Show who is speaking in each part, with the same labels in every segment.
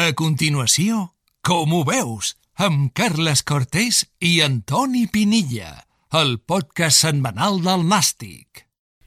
Speaker 1: A continuació, com ho veus, amb Carles Cortés i Antoni Pinilla, el podcast setmanal del Nàstic.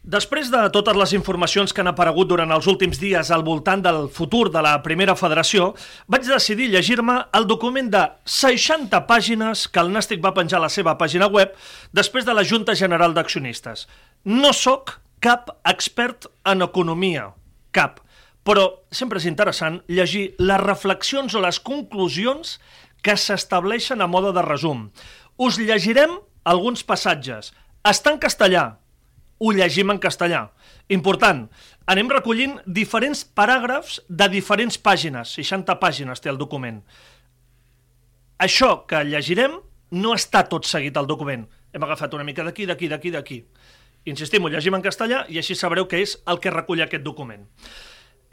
Speaker 2: Després de totes les informacions que han aparegut durant els últims dies al voltant del futur de la primera federació, vaig decidir llegir-me el document de 60 pàgines que el Nàstic va penjar a la seva pàgina web després de la Junta General d'Accionistes. No sóc cap expert en economia, cap, però sempre és interessant llegir les reflexions o les conclusions que s'estableixen a moda de resum. Us llegirem alguns passatges. Està en castellà, ho llegim en castellà. Important, anem recollint diferents paràgrafs de diferents pàgines, 60 pàgines té el document. Això que llegirem no està tot seguit al document. Hem agafat una mica d'aquí, d'aquí, d'aquí, d'aquí. Insistim, ho llegim en castellà i així sabreu què és el que recull aquest document.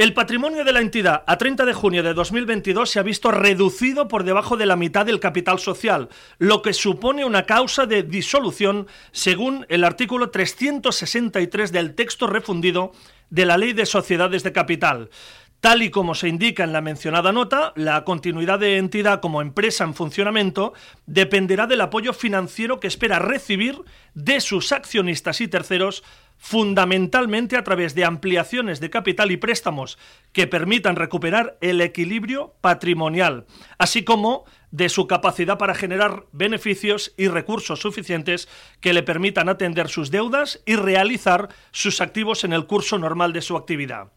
Speaker 2: El patrimonio de la entidad a 30 de junio de 2022 se ha visto reducido por debajo de la mitad del capital social, lo que supone una causa de disolución según el artículo 363 del texto refundido de la Ley de Sociedades de Capital. Tal y como se indica en la mencionada nota, la continuidad de entidad como empresa en funcionamiento dependerá del apoyo financiero que espera recibir de sus accionistas y terceros fundamentalmente a través de ampliaciones de capital y préstamos que permitan recuperar el equilibrio patrimonial, así como de su capacidad para generar beneficios y recursos suficientes que le permitan atender sus deudas y realizar sus activos en el curso normal de su actividad.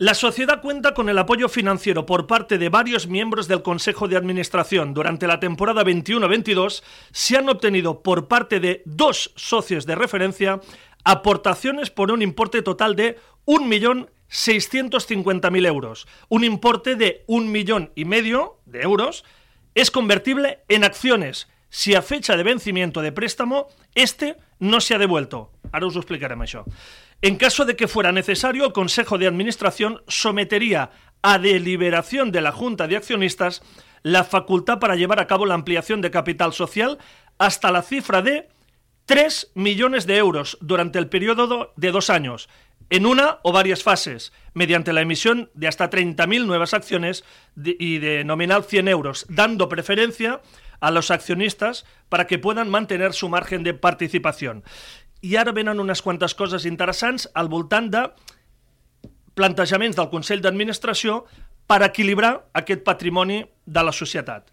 Speaker 2: La sociedad cuenta con el apoyo financiero por parte de varios miembros del Consejo de Administración. Durante la temporada 21-22 se han obtenido por parte de dos socios de referencia aportaciones por un importe total de 1.650.000 euros. Un importe de un millón y medio de euros es convertible en acciones si a fecha de vencimiento de préstamo este no se ha devuelto. Ahora os lo explicarem això. En caso de que fuera necesario, el Consejo de Administración sometería a deliberación de la Junta de Accionistas la facultad para llevar a cabo la ampliación de capital social hasta la cifra de 3 millones de euros durante el periodo de dos años, en una o varias fases, mediante la emisión de hasta 30.000 nuevas acciones y de nominal 100 euros, dando preferencia a los accionistas para que puedan mantener su margen de participación. I ara venen unes quantes coses interessants al voltant de plantejaments del Consell d'Administració per equilibrar aquest patrimoni de la societat.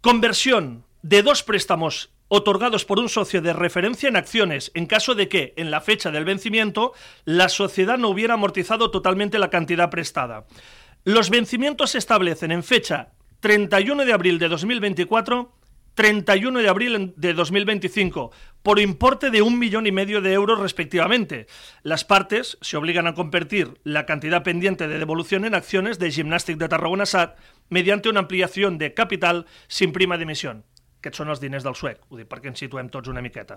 Speaker 2: Conversión de dos préstamos otorgados por un socio de referencia en acciones en caso de que, en la fecha del vencimiento, la sociedad no hubiera amortizado totalmente la cantidad prestada. Los vencimientos se establecen en fecha 31 de abril de 2024 31 de abril de 2025, por importe de un millón y medio de euros respectivamente. Las partes se obligan a convertir la cantidad pendiente de devolución en acciones de Gymnastic de Tarragona SAT mediante una ampliación de capital sin prima de emisión. Aquests són els diners del suec, ho dic perquè ens situem tots una miqueta.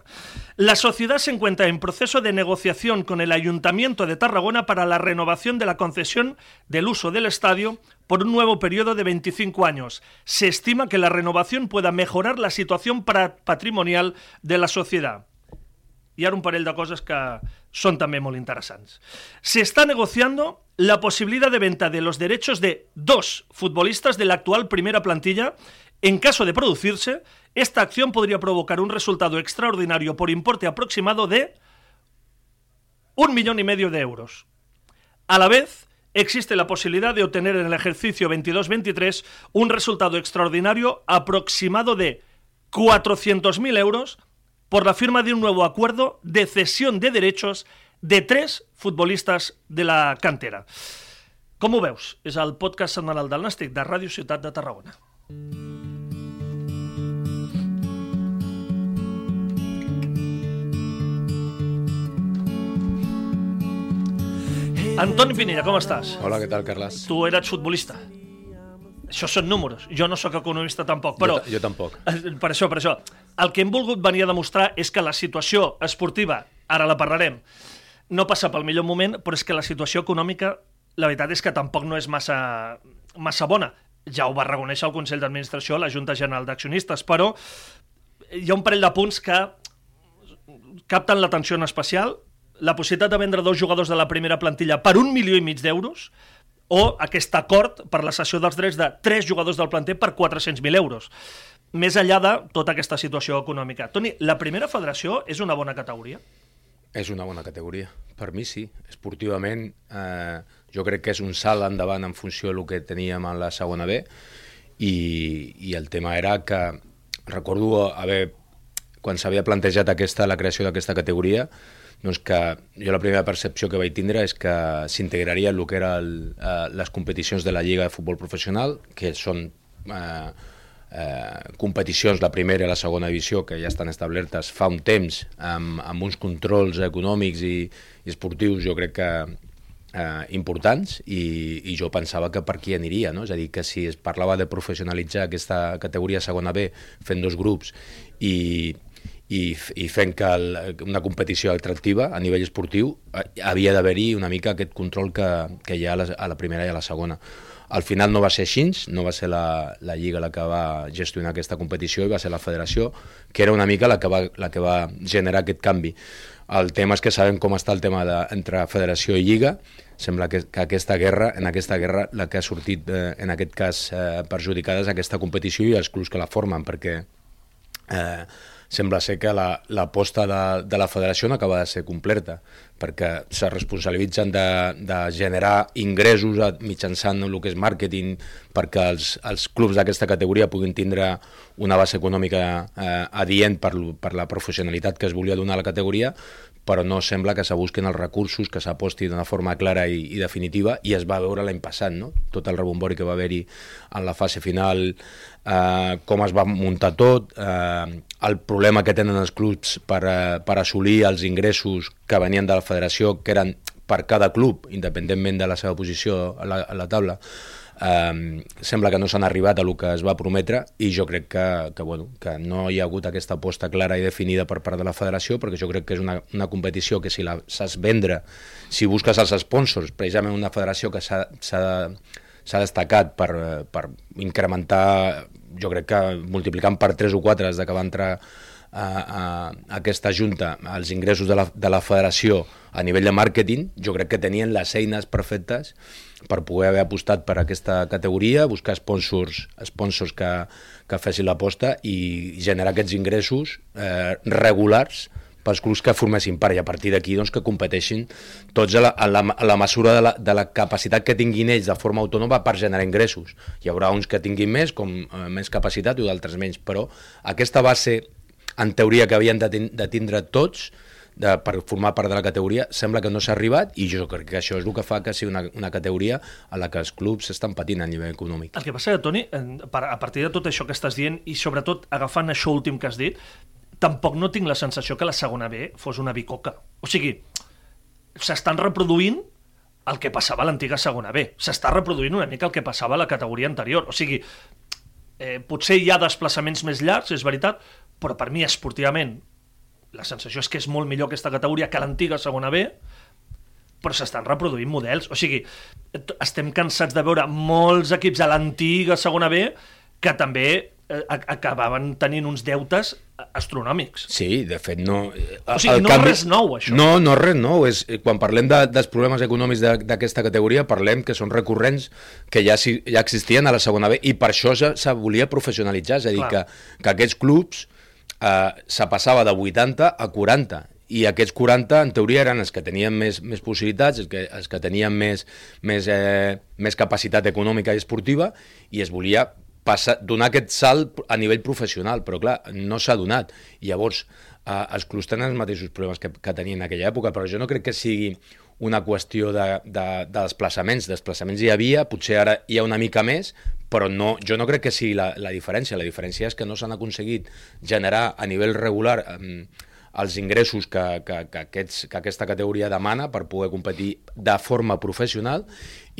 Speaker 2: La sociedad se encuentra en proceso de negociación con el Ayuntamiento de Tarragona para la renovación de la concesión del uso del estadio por un nuevo periodo de 25 años. Se estima que la renovación pueda mejorar la situación patrimonial de la sociedad. Y ahora un parell de cosas que son también muy interesantes. Se está negociando la posibilidad de venta de los derechos de dos futbolistas de la actual primera plantilla En caso de producirse, esta acción podría provocar un resultado extraordinario por importe aproximado de un millón y medio de euros. A la vez, existe la posibilidad de obtener en el ejercicio 22-23 un resultado extraordinario aproximado de 400.000 euros por la firma de un nuevo acuerdo de cesión de derechos de tres futbolistas de la cantera. Com ho veus? És el podcast setmanal del Nàstic de Ràdio Ciutat de Tarragona. Antoni Pinilla, com estàs?
Speaker 3: Hola, què tal, Carles?
Speaker 2: Tu eres futbolista. Això són números. Jo no sóc economista tampoc, però...
Speaker 3: Jo, jo tampoc.
Speaker 2: Eh, per això, per això. El que hem volgut venir a demostrar és que la situació esportiva, ara la parlarem, no passa pel millor moment, però és que la situació econòmica, la veritat és que tampoc no és massa, massa bona. Ja ho va reconèixer el Consell d'Administració, la Junta General d'Accionistes, però hi ha un parell de punts que capten l'atenció en especial la possibilitat de vendre dos jugadors de la primera plantilla per un milió i mig d'euros, o aquest acord per la cessió dels drets de tres jugadors del planter per 400.000 euros. Més enllà de tota aquesta situació econòmica. Toni, la primera federació és una bona categoria?
Speaker 3: És una bona categoria. Per mi sí. Esportivament eh, jo crec que és un salt endavant en funció del que teníem en la segona B i, i el tema era que recordo haver quan s'havia plantejat aquesta, la creació d'aquesta categoria, doncs que jo la primera percepció que vaig tindre és que s'integraria el que eren eh, les competicions de la Lliga de Futbol Professional, que són eh, eh, competicions, la primera i la segona divisió, que ja estan establertes fa un temps, amb, amb uns controls econòmics i, i esportius, jo crec que eh, importants i, i jo pensava que per aquí aniria, no? és a dir, que si es parlava de professionalitzar aquesta categoria segona B fent dos grups i, i, i fent que el, una competició atractiva a nivell esportiu eh, havia d'haver-hi una mica aquest control que, que hi ha a la, a la primera i a la segona. Al final no va ser així, no va ser la, la Lliga la que va gestionar aquesta competició i va ser la federació, que era una mica la que va, la que va generar aquest canvi. El tema és que sabem com està el tema de, entre federació i Lliga, sembla que, que aquesta guerra, en aquesta guerra la que ha sortit eh, en aquest cas eh, perjudicada és aquesta competició i els clubs que la formen, perquè eh, sembla ser que l'aposta la, de, de la federació no acaba de ser completa, perquè se responsabilitzen de, de generar ingressos mitjançant el que és màrqueting perquè els, els clubs d'aquesta categoria puguin tindre una base econòmica eh, adient per, per la professionalitat que es volia donar a la categoria, però no sembla que se busquen els recursos, que s'aposti d'una forma clara i, i definitiva, i es va veure l'any passat, no? tot el rebombori que va haver-hi en la fase final, eh, com es va muntar tot, eh, el problema que tenen els clubs per, eh, per assolir els ingressos que venien de la federació, que eren per cada club, independentment de la seva posició a la, a la taula, eh, sembla que no s'han arribat a el que es va prometre i jo crec que, que, bueno, que no hi ha hagut aquesta aposta clara i definida per part de la federació perquè jo crec que és una, una competició que si la saps vendre, si busques els sponsors, precisament una federació que s'ha destacat per, per incrementar, jo crec que multiplicant per 3 o 4 des de que va entrar a, a, aquesta junta els ingressos de la, de la federació a nivell de màrqueting, jo crec que tenien les eines perfectes per poder haver apostat per aquesta categoria, buscar sponsors, sponsors que, que fessin l'aposta i generar aquests ingressos eh, regulars pels clubs que formessin part i a partir d'aquí doncs, que competeixin tots a la, a la, a la mesura de la, de la capacitat que tinguin ells de forma autònoma per generar ingressos. Hi haurà uns que tinguin més, com eh, més capacitat i d'altres menys, però aquesta base en teoria que havien de, de tindre tots de, per formar part de la categoria, sembla que no s'ha arribat i jo crec que això és el que fa que sigui una, una categoria a la que els clubs estan patint a nivell econòmic.
Speaker 2: El que passa, Toni, a partir de tot això que estàs dient i sobretot agafant això últim que has dit, tampoc no tinc la sensació que la segona B fos una bicoca. O sigui, s'estan reproduint el que passava a l'antiga segona B. S'està reproduint una mica el que passava a la categoria anterior. O sigui, eh, potser hi ha desplaçaments més llargs, és veritat, però per mi esportivament la sensació és que és molt millor aquesta categoria que l'antiga segona B, però s'estan reproduint models. O sigui, estem cansats de veure molts equips a l'antiga segona B que també eh, acabaven tenint uns deutes astronòmics.
Speaker 3: Sí, de fet, no...
Speaker 2: O sigui, no canvi... res nou, això.
Speaker 3: No, no res nou. És, eh, quan parlem de, dels problemes econòmics d'aquesta categoria, parlem que són recurrents que ja, ja existien a la segona B i per això se, se volia professionalitzar. És a dir, que, que aquests clubs eh, se passava de 80 a 40 i aquests 40 en teoria eren els que tenien més, més possibilitats, els que, els que tenien més, més, eh, més capacitat econòmica i esportiva i es volia passar, donar aquest salt a nivell professional, però clar, no s'ha donat. I llavors, eh, els clubs tenen els mateixos problemes que, que tenien en aquella època, però jo no crec que sigui una qüestió de, de, de desplaçaments. Desplaçaments hi havia, potser ara hi ha una mica més, però no, jo no crec que sigui la, la diferència. La diferència és que no s'han aconseguit generar a nivell regular eh, els ingressos que, que, que, aquests, que aquesta categoria demana per poder competir de forma professional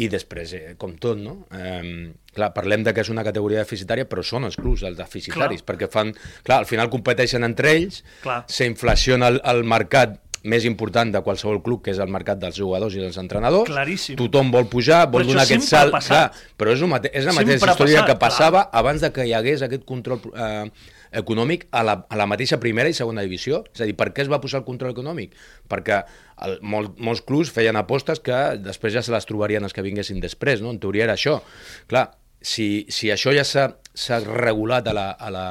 Speaker 3: i després, eh, com tot, no? Eh, clar, parlem de que és una categoria deficitària, però són els clubs els deficitaris, clar. perquè fan... Clar, al final competeixen entre ells, s'inflaciona el, el mercat més important de qualsevol club, que és el mercat dels jugadors i dels entrenadors.
Speaker 2: Claríssim.
Speaker 3: Tothom vol pujar, vol
Speaker 2: Però
Speaker 3: donar aquest salt. Clar, però és, mate és la
Speaker 2: Sempre
Speaker 3: mateixa història
Speaker 2: passat,
Speaker 3: que passava
Speaker 2: clar.
Speaker 3: abans de que hi hagués aquest control eh, econòmic a la, a la mateixa primera i segona divisió. És a dir, per què es va posar el control econòmic? Perquè el, mol, molts clubs feien apostes que després ja se les trobarien els que vinguessin després, no? En teoria era això. Clar, si, si això ja s'ha s'ha regulat a la, a la,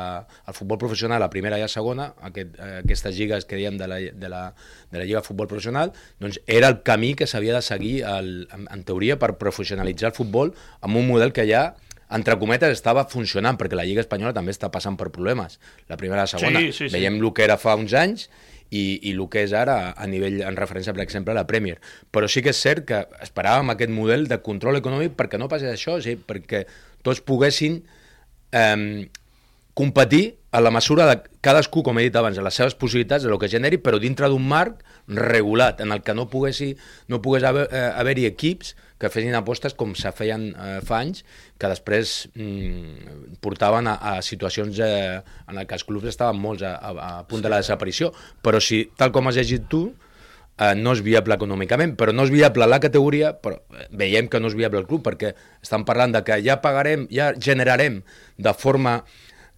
Speaker 3: al futbol professional, a primera i a segona, aquest, aquestes lligues que diem de la, de, la, de la Lliga de Futbol Professional, doncs era el camí que s'havia de seguir, el, en, en teoria, per professionalitzar el futbol amb un model que ja entre cometes, estava funcionant, perquè la Lliga Espanyola també està passant per problemes. La primera i la segona.
Speaker 2: Sí, sí, sí.
Speaker 3: Veiem el que era fa uns anys i, i el que és ara a nivell, en referència, per exemple, a la Premier. Però sí que és cert que esperàvem aquest model de control econòmic perquè no passés això, sí, perquè tots poguessin eh, competir a la mesura de cadascú, com he dit abans, a les seves possibilitats, de lo que generi, però dintre d'un marc regulat, en el que no poguessi, no pogués haver, eh, haver-hi equips que fessin apostes com se feien eh, fa anys, que després mm, portaven a, a situacions eh, en que els clubs estaven molts a, a, a punt de la desaparició. Però si, tal com has llegit tu, eh, no és viable econòmicament, però no és viable la categoria, però eh, veiem que no és viable el club, perquè estan parlant de que ja pagarem, ja generarem de forma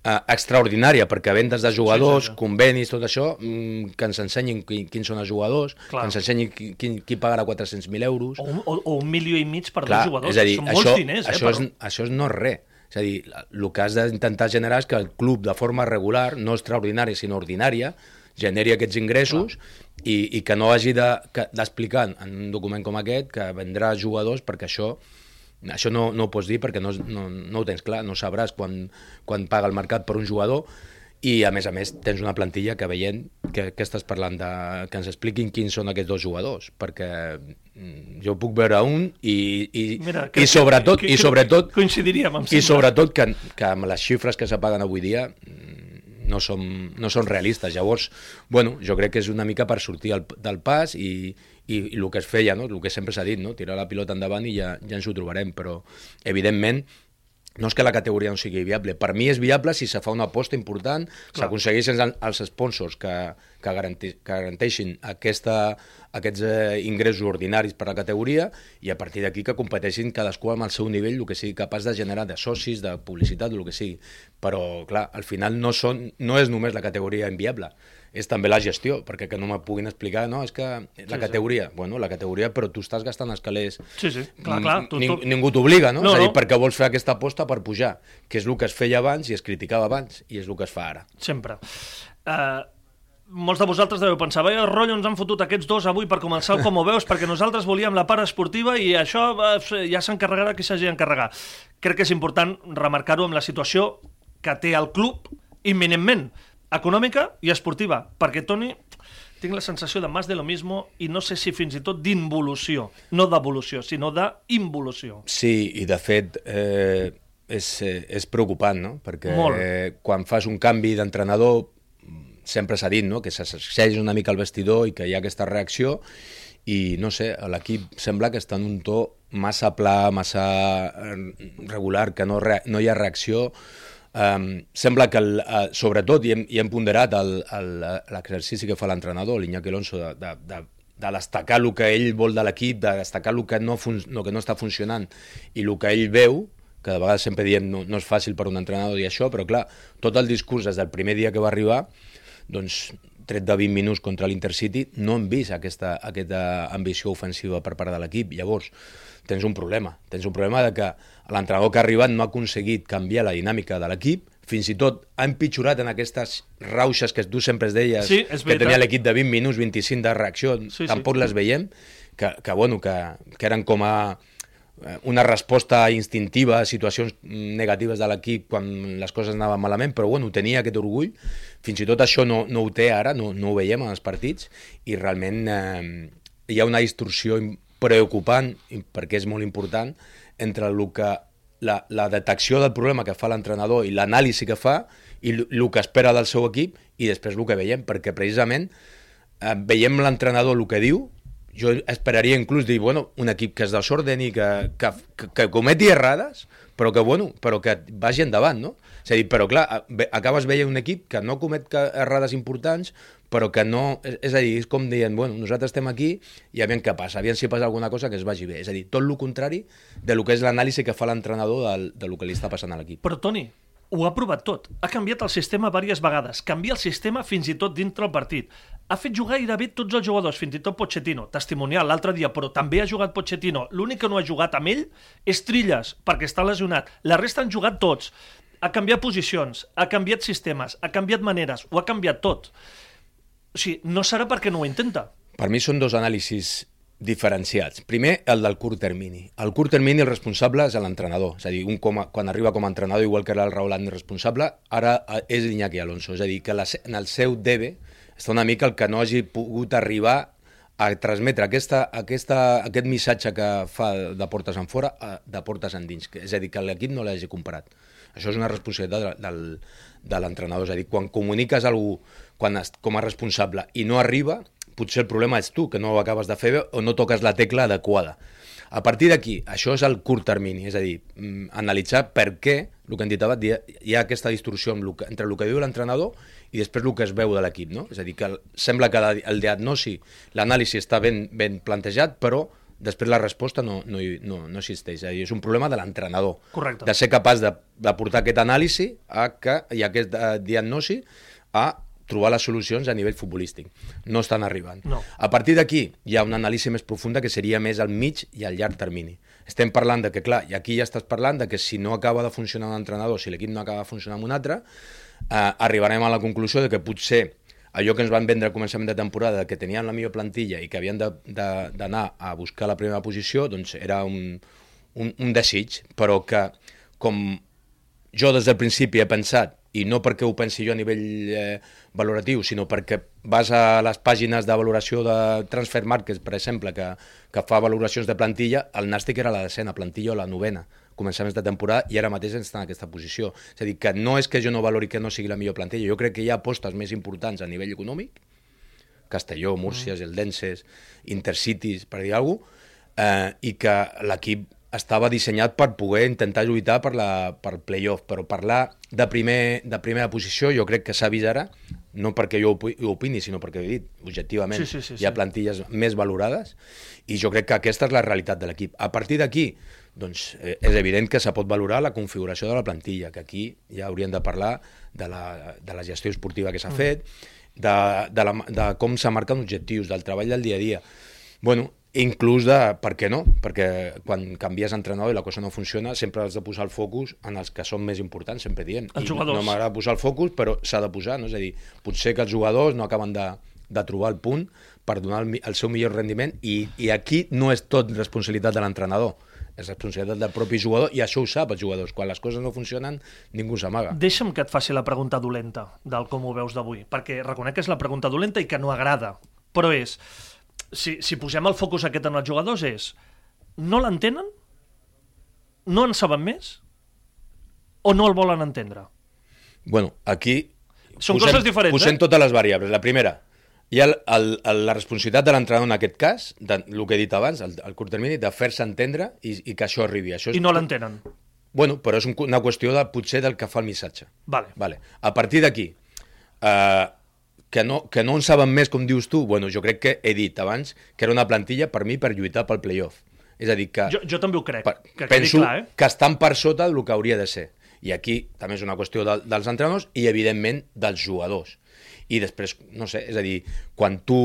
Speaker 3: eh, extraordinària, perquè vendes de jugadors,
Speaker 2: Sí, sí, sí.
Speaker 3: convenis, tot això, mm, que ens ensenyin qui, quins són els jugadors,
Speaker 2: Clar.
Speaker 3: que ens ensenyin qui, qui, qui pagarà 400.000 euros.
Speaker 2: O, un- o, o un milió i mig per
Speaker 3: Clar,
Speaker 2: dos jugadors.
Speaker 3: és a dir,
Speaker 2: Són
Speaker 3: això,
Speaker 2: molts diners,
Speaker 3: això,
Speaker 2: eh?
Speaker 3: és, això és no res. És a dir, el que has d'intentar generar és que el club, de forma regular, no extraordinària, sinó ordinària, generi aquests ingressos i, i que no hagi de- que- d'explicar de, en un document com aquest que vendrà jugadors perquè això això no, no ho pots dir perquè no, no, no ho tens clar, no sabràs quan, quan paga el mercat per un jugador i a més a més tens una plantilla que veient que, que estàs parlant de, que ens expliquin quins són aquests dos jugadors perquè mm, jo puc veure un i, i,
Speaker 2: Mira,
Speaker 3: i sobretot,
Speaker 2: que-
Speaker 3: i
Speaker 2: que-
Speaker 3: sobretot
Speaker 2: coincidiríem, em
Speaker 3: i sobretot que, que amb les xifres que s'apaguen avui dia mm, no són, no són realistes. Llavors, bueno, jo crec que és una mica per sortir al, del pas i, i, i el que es feia, no? el que sempre s'ha dit, no? tirar la pilota endavant i ja, ja ens ho trobarem, però evidentment no és que la categoria no sigui viable. Per mi és viable si se fa una aposta important, s'aconsegueixen el- els sponsors que, que, garanti, que garanteixin aquesta, aquests eh, ingressos ordinaris per a la categoria i a partir d'aquí que competeixin cadascú amb el seu nivell, el que sigui capaç de generar de socis, de publicitat, el que sigui. Però, clar, al final no, són, no és només la categoria inviable, és també la gestió, perquè que no me puguin explicar, no, és que la
Speaker 2: sí.
Speaker 3: categoria, bueno, la categoria, però tu estàs gastant els calés
Speaker 2: Sí, sí, clar, clar. Tu,
Speaker 3: Ning,
Speaker 2: tu...
Speaker 3: ningú t'obliga, no?
Speaker 2: No,
Speaker 3: És a dir,
Speaker 2: no.
Speaker 3: perquè vols fer aquesta aposta per pujar, que és el que es feia abans i es criticava abans, i és el que es fa ara.
Speaker 2: Sempre. Uh, molts de vosaltres deveu pensar, veia rotllo ens han fotut aquests dos avui per començar Com ho veus, perquè nosaltres volíem la part esportiva i això eh, ja s'encarregarà qui s'hagi d'encarregar. Crec que és important remarcar-ho amb la situació que té el club imminentment, econòmica i esportiva, perquè, Toni, tinc la sensació de més de lo mismo i no sé si fins i tot d'involució, no d'evolució, sinó d'involució.
Speaker 3: Sí, i de fet eh, és, eh, és preocupant, no? Perquè
Speaker 2: Molt.
Speaker 3: eh, quan fas un canvi d'entrenador sempre s'ha dit no? que s'asseix una mica el vestidor i que hi ha aquesta reacció i no sé, l'equip sembla que està en un to massa pla, massa eh, regular, que no, re, no hi ha reacció. Um, sembla que, el, uh, sobretot, i hem, i hem ponderat l'exercici que fa l'entrenador, l'Iñaki Alonso, de, de, de, de destacar el que ell vol de l'equip, de destacar el que no, el que no està funcionant i el que ell veu, que de vegades sempre diem no, no és fàcil per un entrenador dir això, però clar, tot el discurs des del primer dia que va arribar, doncs, tret de 20 minuts contra l'Intercity, no hem vist aquesta, aquesta ambició ofensiva per part de l'equip. Llavors, tens un problema. Tens un problema de que l'entrenador que ha arribat no ha aconseguit canviar la dinàmica de l'equip, fins i tot ha empitjorat en aquestes rauxes que tu sempre es deies
Speaker 2: Sí, és
Speaker 3: que tenia l'equip de 20 minuts, 25 de reacció,
Speaker 2: Sí,
Speaker 3: sí,
Speaker 2: sí.
Speaker 3: tampoc les veiem, que, que, bueno, que, que eren com a eh, una resposta instintiva a situacions negatives de l'equip quan les coses anaven malament, però bueno, tenia aquest orgull. Fins i tot això no, no ho té ara, no, no ho veiem en els partits, i realment eh, hi ha una distorsió preocupant, perquè és molt important, entre el que la, la detecció del problema que fa l'entrenador i l'anàlisi que fa i el que espera del seu equip i després el que veiem, perquè precisament eh, veiem l'entrenador el que diu, jo esperaria inclús dir, bueno, un equip que és desorden i que, que, que, que cometi errades, però que, bueno, però que vagi endavant, no? És a dir, però clar, acabes veient un equip que no comet errades importants, però que no... És, és a dir, és com dient, bueno, nosaltres estem aquí i aviam què passa, aviam si passa alguna cosa que es vagi bé. És a dir, tot el contrari de lo que és l'anàlisi que fa l'entrenador del, de lo que li està passant a l'equip.
Speaker 2: Però, Toni, ho ha provat tot. Ha canviat el sistema diverses vegades. Canvia el sistema fins i tot dintre el partit. Ha fet jugar gairebé tots els jugadors, fins i tot Pochettino, testimonial l'altre dia, però també ha jugat Pochettino. L'únic que no ha jugat amb ell és Trilles, perquè està lesionat. La resta han jugat tots. Ha canviat posicions, ha canviat sistemes, ha canviat maneres, ho ha canviat tot. O sigui, no serà perquè no ho intenta.
Speaker 3: Per mi són dos anàlisis diferenciats. Primer, el del curt termini. El curt termini el responsable és l'entrenador. És a dir, un com a, quan arriba com a entrenador, igual que era el Raúl responsable, ara eh, és l'Iñaki Alonso. És a dir, que la, en el seu debe està una mica el que no hagi pogut arribar a transmetre aquesta, aquesta, aquest missatge que fa de portes en fora a, de portes en dins. És a dir, que l'equip no l'hagi comparat. Això és una responsabilitat del, de l'entrenador. És a dir, quan comuniques algú quan, com a responsable i no arriba, potser el problema és tu, que no ho acabes de fer o no toques la tecla adequada. A partir d'aquí, això és el curt termini, és a dir, mm, analitzar per què, el que hem dit abans, hi ha aquesta distorsió entre el que diu l'entrenador i després el que es veu de l'equip, no? És a dir, que sembla que el diagnosi, l'anàlisi està ben, ben plantejat, però després la resposta no, no, no, no existeix. És, dir, és un problema de l'entrenador. De ser capaç de, de portar aquest anàlisi a que, i aquest uh, diagnosi a trobar les solucions a nivell futbolístic. No estan arribant.
Speaker 2: No.
Speaker 3: A partir d'aquí hi ha una anàlisi més profunda que seria més al mig i al llarg termini. Estem parlant de que, clar, i aquí ja estàs parlant de que si no acaba de funcionar un entrenador, si l'equip no acaba de funcionar amb un altre, eh, arribarem a la conclusió de que potser allò que ens van vendre al començament de temporada, que tenien la millor plantilla i que havien d'anar a buscar la primera posició, doncs era un, un, un desig, però que com jo des del principi he pensat i no perquè ho pensi jo a nivell eh, valoratiu, sinó perquè vas a les pàgines de valoració de Transfer Markets, per exemple, que, que fa valoracions de plantilla, el Nàstic era la decena, plantilla o la novena, començaments de temporada, i ara mateix està en aquesta posició. És a dir, que no és que jo no valori que no sigui la millor plantilla, jo crec que hi ha apostes més importants a nivell econòmic, Castelló, Múrcia, mm. Eldenses, Intercities, per dir alguna cosa, eh, i que l'equip estava dissenyat per poder intentar lluitar per, la, per playoff, però parlar de, primer, de primera posició jo crec que s'ha vist ara, no perquè jo ho opini, sinó perquè he dit, objectivament,
Speaker 2: sí, sí, sí,
Speaker 3: hi ha plantilles més valorades i jo crec que aquesta és la realitat de l'equip. A partir d'aquí, doncs, eh, és evident que se pot valorar la configuració de la plantilla, que aquí ja hauríem de parlar de la, de la gestió esportiva que s'ha mm. fet, de, de, la, de com se marquen objectius, del treball del dia a dia. Bueno, Inclús de, per què no? Perquè quan canvies entrenador i la cosa no funciona, sempre has de posar el focus en els que són més importants, sempre dient.
Speaker 2: Els jugadors.
Speaker 3: No m'agrada posar el focus, però s'ha de posar, no? És a dir, potser que els jugadors no acaben de, de trobar el punt per donar el, el seu millor rendiment i, i aquí no és tot responsabilitat de l'entrenador és responsabilitat del propi jugador i això ho sap els jugadors. Quan les coses no funcionen, ningú s'amaga.
Speaker 2: Deixa'm que et faci la pregunta dolenta del com ho veus d'avui, perquè reconec que és la pregunta dolenta i que no agrada, però és si, si posem el focus aquest en els jugadors és no l'entenen? No en saben més? O no el volen entendre?
Speaker 3: Bueno, aquí
Speaker 2: són posem, coses diferents,
Speaker 3: posem
Speaker 2: eh?
Speaker 3: totes les variables. La primera, hi ha el, el, el, la responsabilitat de l'entrenador en aquest cas, de, el que he dit abans, el, el curt termini, de fer-se entendre i, i que això arribi. Això és,
Speaker 2: I no l'entenen.
Speaker 3: Bueno, però és un, una qüestió de, potser del que fa el missatge.
Speaker 2: Vale.
Speaker 3: vale. A partir d'aquí, eh, que no, que no en saben més, com dius tu, bueno, jo crec que he dit abans que era una plantilla per mi per lluitar pel playoff. És a dir, que...
Speaker 2: Jo, jo també ho crec, per, que
Speaker 3: penso
Speaker 2: clar, eh?
Speaker 3: que estan per sota del que hauria de ser. I aquí també és una qüestió de, dels entrenadors i, evidentment, dels jugadors. I després, no sé, és a dir, quan tu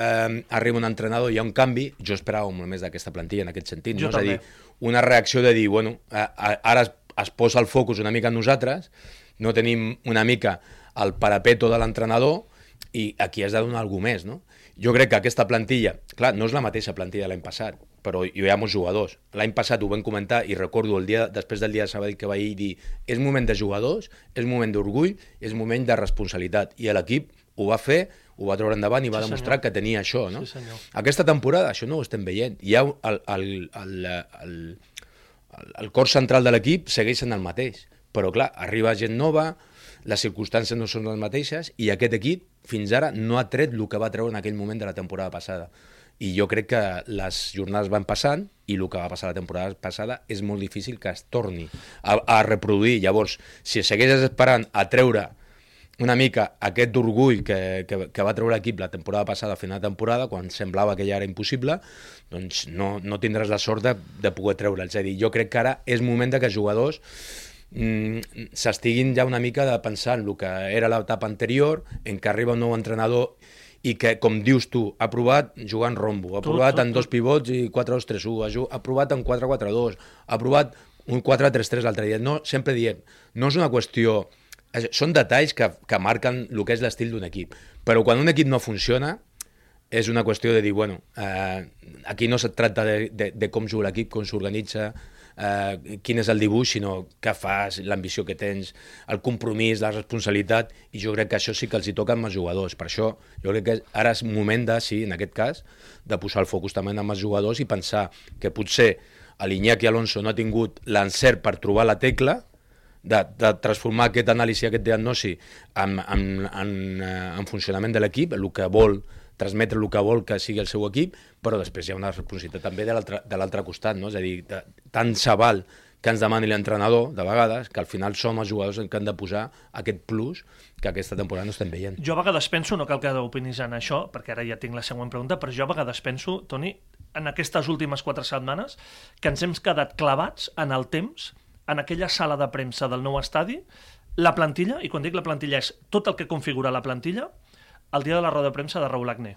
Speaker 3: eh, arriba un entrenador i hi ha un canvi, jo esperava molt més d'aquesta plantilla en aquest sentit.
Speaker 2: Jo
Speaker 3: no?
Speaker 2: també.
Speaker 3: És a dir, una reacció de dir, bueno, ara es, es posa el focus una mica en nosaltres, no tenim una mica el parapeto de l'entrenador, i aquí has de donar alguna més, no? Jo crec que aquesta plantilla, clar, no és la mateixa plantilla de l'any passat, però hi ha molts jugadors. L'any passat ho vam comentar i recordo el dia després del dia de Sabadell que vaig dir és moment de jugadors, és moment d'orgull, és moment de responsabilitat. I l'equip ho va fer, ho va treure endavant i va
Speaker 2: sí,
Speaker 3: demostrar
Speaker 2: senyor.
Speaker 3: que tenia això. No?
Speaker 2: Sí, senyor.
Speaker 3: Aquesta temporada això no ho estem veient. Hi ha el, el, el, el, el, el cor central de l'equip segueix sent el mateix, però clar, arriba gent nova, les circumstàncies no són les mateixes i aquest equip fins ara no ha tret el que va treure en aquell moment de la temporada passada. i jo crec que les jornades van passant i el que va passar la temporada passada és molt difícil que es torni a, a reproduir. Llavors, si segueixes esperant a treure una mica aquest orgull que, que, que va treure l'equip la temporada passada, a final de temporada, quan semblava que ja era impossible, doncs no, no tindràs la sort de, de poder treure. És a dir, jo crec que ara és moment de que els jugadors s'estiguin ja una mica de pensar en el que era l'etapa anterior, en que arriba un nou entrenador i que, com dius tu, ha provat jugant rombo, ha provat tot, tot, en dos pivots i 4-2-3-1, ha provat en 4-4-2, ha provat un 4-3-3 l'altre dia. No, sempre diem, no és una qüestió... Són detalls que, que marquen el que és l'estil d'un equip. Però quan un equip no funciona, és una qüestió de dir, bueno, eh, aquí no se tracta de, de, de com juga l'equip, com s'organitza, eh, quin és el dibuix, sinó què fas, l'ambició que tens, el compromís, la responsabilitat, i jo crec que això sí que els hi toca amb els jugadors. Per això jo crec que ara és moment de, sí, en aquest cas, de posar el focus també amb els jugadors i pensar que potser l'Iñaki Alonso no ha tingut l'encert per trobar la tecla, de, de transformar aquest anàlisi, aquest diagnosi en, en, en, eh, en funcionament de l'equip, el que vol transmetre el que vol que sigui el seu equip, però després hi ha una responsabilitat també de l'altre costat, no? és a dir, de, tant se val que ens demani l'entrenador, de vegades, que al final som els jugadors que han de posar aquest plus que aquesta temporada no estem veient.
Speaker 2: Jo a vegades penso, no cal que opinis en això, perquè ara ja tinc la següent pregunta, però jo a vegades penso, Toni, en aquestes últimes quatre setmanes, que ens hem quedat clavats en el temps, en aquella sala de premsa del nou estadi, la plantilla, i quan dic la plantilla és tot el que configura la plantilla, el dia de la roda de premsa de Raül Agné.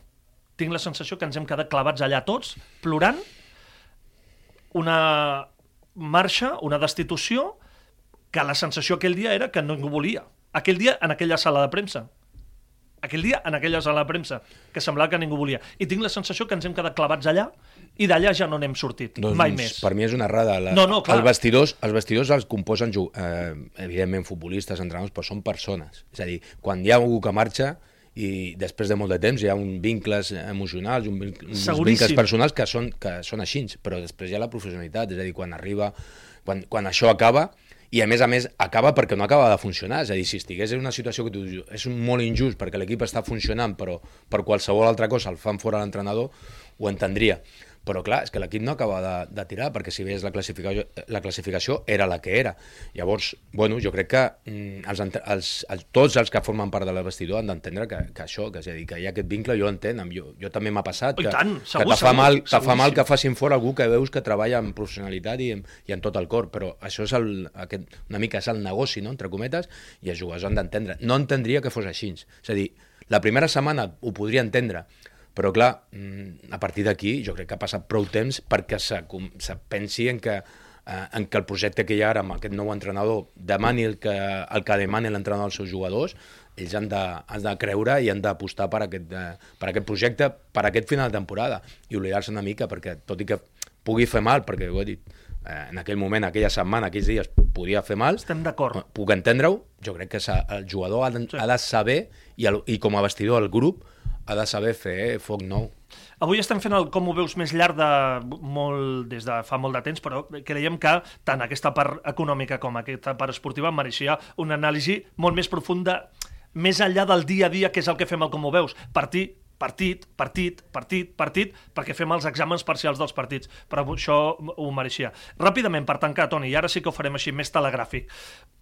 Speaker 2: Tinc la sensació que ens hem quedat clavats allà tots, plorant, una marxa, una destitució, que la sensació aquell dia era que no ningú volia. Aquell dia, en aquella sala de premsa. Aquell dia, en aquella sala de premsa, que semblava que ningú volia. I tinc la sensació que ens hem quedat clavats allà i d'allà ja no n'hem sortit, doncs, mai més.
Speaker 3: Per mi és una errada. La, no, no, clar. Els vestidors, els vestidors els composen, eh, evidentment, futbolistes, entrenadors, però són persones. És a dir, quan hi ha algú que marxa, i després de molt de temps hi ha un vincles emocionals, un, uns vincles personals que són, que són així, però després hi ha la professionalitat, és a dir, quan arriba, quan, quan això acaba, i a més a més acaba perquè no acaba de funcionar, és a dir, si estigués en una situació que tu, és molt injust perquè l'equip està funcionant però per qualsevol altra cosa el fan fora l'entrenador, ho entendria però clar, és que l'equip no acaba de, de tirar, perquè si veies la classificació, la classificació era la que era. Llavors, bueno, jo crec que mm, els, els, els, tots els que formen part de la vestidor han d'entendre que, que això, que, és a dir, que hi ha aquest vincle, jo l'entenc, jo, jo també m'ha passat,
Speaker 2: que, tant,
Speaker 3: segur, que te fa, mal, te fa mal que facin fora algú que veus que treballa amb professionalitat i, i en tot el cor, però això és el, aquest, una mica és el negoci, no?, entre cometes, i els jugadors han d'entendre. No entendria que fos així. És a dir, la primera setmana ho podria entendre, però, clar, mm, a partir d'aquí jo crec que ha passat prou temps perquè se, se pensi en que, eh, en que el projecte que hi ha ara amb aquest nou entrenador demani el que, el que demani l'entrenador als seus jugadors, ells han de, han de creure i han d'apostar per, aquest, eh, per aquest projecte, per aquest final de temporada, i oblidar-se una mica, perquè tot i que pugui fer mal, perquè ho he dit, eh, en aquell moment, aquella setmana, aquells dies, podia fer mal.
Speaker 2: Estem d'acord.
Speaker 3: Puc entendre-ho. Jo crec que el jugador ha de, sí. ha de saber, i, el, i com a vestidor, el grup, ha de saber fer eh, foc nou.
Speaker 2: Avui estem fent el com ho veus més llarg de molt, des de fa molt de temps, però creiem que tant aquesta part econòmica com aquesta part esportiva mereixia una anàlisi molt més profunda, més enllà del dia a dia, que és el que fem el com ho veus. Partir partit, partit, partit, partit, perquè fem els exàmens parcials dels partits, però això ho mereixia. Ràpidament, per tancar, Toni, i ara sí que ho farem així més telegràfic,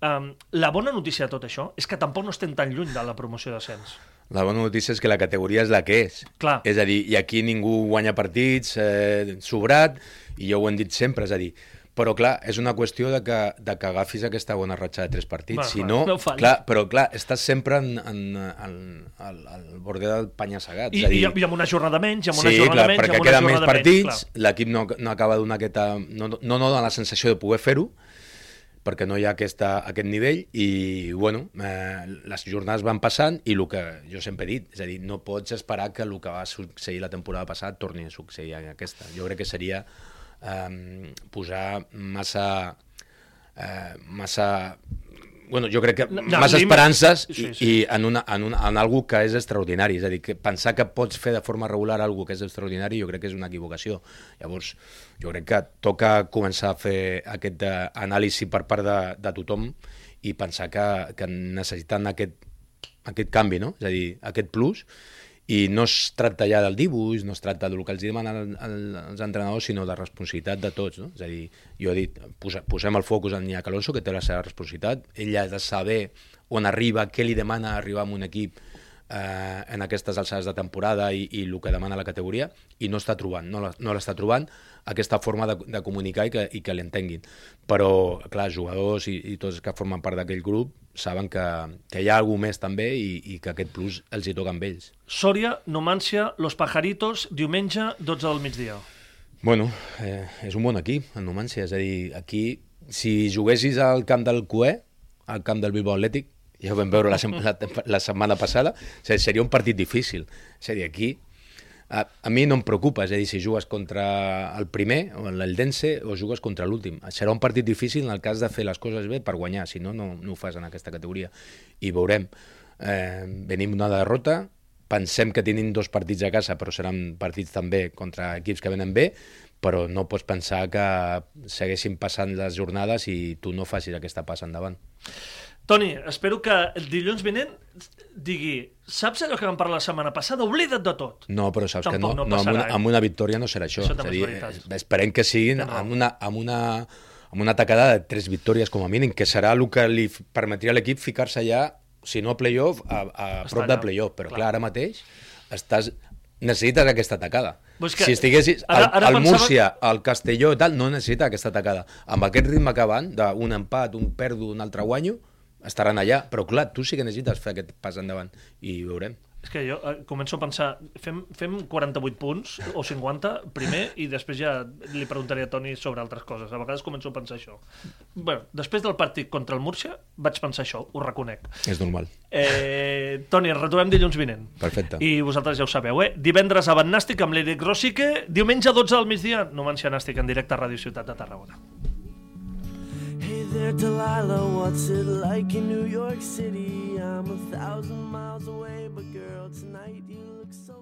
Speaker 2: um, la bona notícia de tot això és que tampoc no estem tan lluny de la promoció d'ascens.
Speaker 3: La bona notícia és que la categoria és la que és.
Speaker 2: Clar.
Speaker 3: És a dir, i aquí ningú guanya partits, eh, sobrat, i jo ho hem dit sempre, és a dir, però clar, és una qüestió de que, de que agafis aquesta bona ratxa de tres partits. Va, si no,
Speaker 2: no
Speaker 3: clar, però clar, estàs sempre en, en, en, en, al borde del panya-segat.
Speaker 2: I, dir... i amb una jornada menys, amb una
Speaker 3: sí,
Speaker 2: jornada
Speaker 3: clar,
Speaker 2: menys,
Speaker 3: perquè queden més partits, l'equip no, no acaba de donar aquesta... No, no, no dona la sensació de poder fer-ho, perquè no hi ha aquesta, aquest nivell i, bueno, eh, les jornades van passant i el que jo sempre he dit, és a dir, no pots esperar que el que va succeir la temporada passada torni a succeir en aquesta. Jo crec que seria eh, posar massa eh, massa bueno, jo crec que no, massa esperances sí, sí. i, i en, una, en, una, en algú que és extraordinari. És a dir, que pensar que pots fer de forma regular algú que és extraordinari jo crec que és una equivocació. Llavors, jo crec que toca començar a fer aquest eh, anàlisi per part de, de tothom i pensar que, que necessiten aquest, aquest canvi, no? és a dir, aquest plus, i no es tracta ja del dibuix, no es tracta del que els demanen els entrenadors, sinó de responsabilitat de tots. No? És a dir, jo he dit, posem el focus en Niac Alonso, que té la seva responsabilitat, ell ha de saber on arriba, què li demana arribar a un equip eh, en aquestes alçades de temporada i, i el que demana la categoria, i no està trobant, no l'està trobant aquesta forma de, de comunicar i que, i que l'entenguin. Però, clar, jugadors i, i tots que formen part d'aquell grup saben que, que hi ha alguna més també i, i que aquest plus els hi toca amb ells.
Speaker 2: Sòria, Numància, Los Pajaritos, diumenge, 12 del migdia.
Speaker 3: Bueno, eh, és un bon equip, el Numància. És a dir, aquí, si juguessis al camp del Cué, al camp del Bilbao Atlètic, ja ho vam veure la, la, la setmana passada, seria un partit difícil. És a dir, aquí a, a mi no em preocupa, és a dir, si jugues contra el primer, o l'Eldense, o jugues contra l'últim. Serà un partit difícil en el cas de fer les coses bé per guanyar, si no, no, no ho fas en aquesta categoria. I veurem. Eh, venim una derrota, pensem que tenim dos partits a casa, però seran partits també contra equips que venen bé, però no pots pensar que segueixin passant les jornades i tu no facis aquesta passa endavant.
Speaker 2: Toni, espero que el dilluns vinent digui saps allò que vam parlar la setmana passada? Oblida't de tot.
Speaker 3: No, però saps Tampoc que no, no, no amb, una, eh? amb una victòria no serà això.
Speaker 2: això és dir,
Speaker 3: eh, esperem que siguin amb una, amb una, amb una tacada de tres victòries com a mínim, que serà el que li permetria a l'equip ficar-se ja, si no a playoff, a, a prop de playoff. Però clar. clar, ara mateix estàs necessites aquesta atacada. Pues que, si estiguessis ara, ara al, al pensava... Múrcia, al Castelló i tal, no necessita aquesta atacada. Amb aquest ritme que van, d'un empat, un perdo, un altre guanyo, estaran allà, però clar, tu sí que necessites fer aquest pas endavant i veurem.
Speaker 2: És que jo eh, començo a pensar, fem, fem 48 punts o 50 primer i després ja li preguntaré a Toni sobre altres coses. A vegades començo a pensar això. bueno, després del partit contra el Múrcia vaig pensar això, ho reconec.
Speaker 3: És normal.
Speaker 2: Eh, Toni, ens retrobem dilluns vinent.
Speaker 3: Perfecte.
Speaker 2: I vosaltres ja ho sabeu, eh? Divendres a Nàstic amb l'Eric Rosique, diumenge a 12 del migdia, Numancia Nàstic en directe a Ràdio Ciutat de Tarragona. Hey there, Delilah, what's it like in New York City? I'm a thousand miles away, but girl, tonight you look so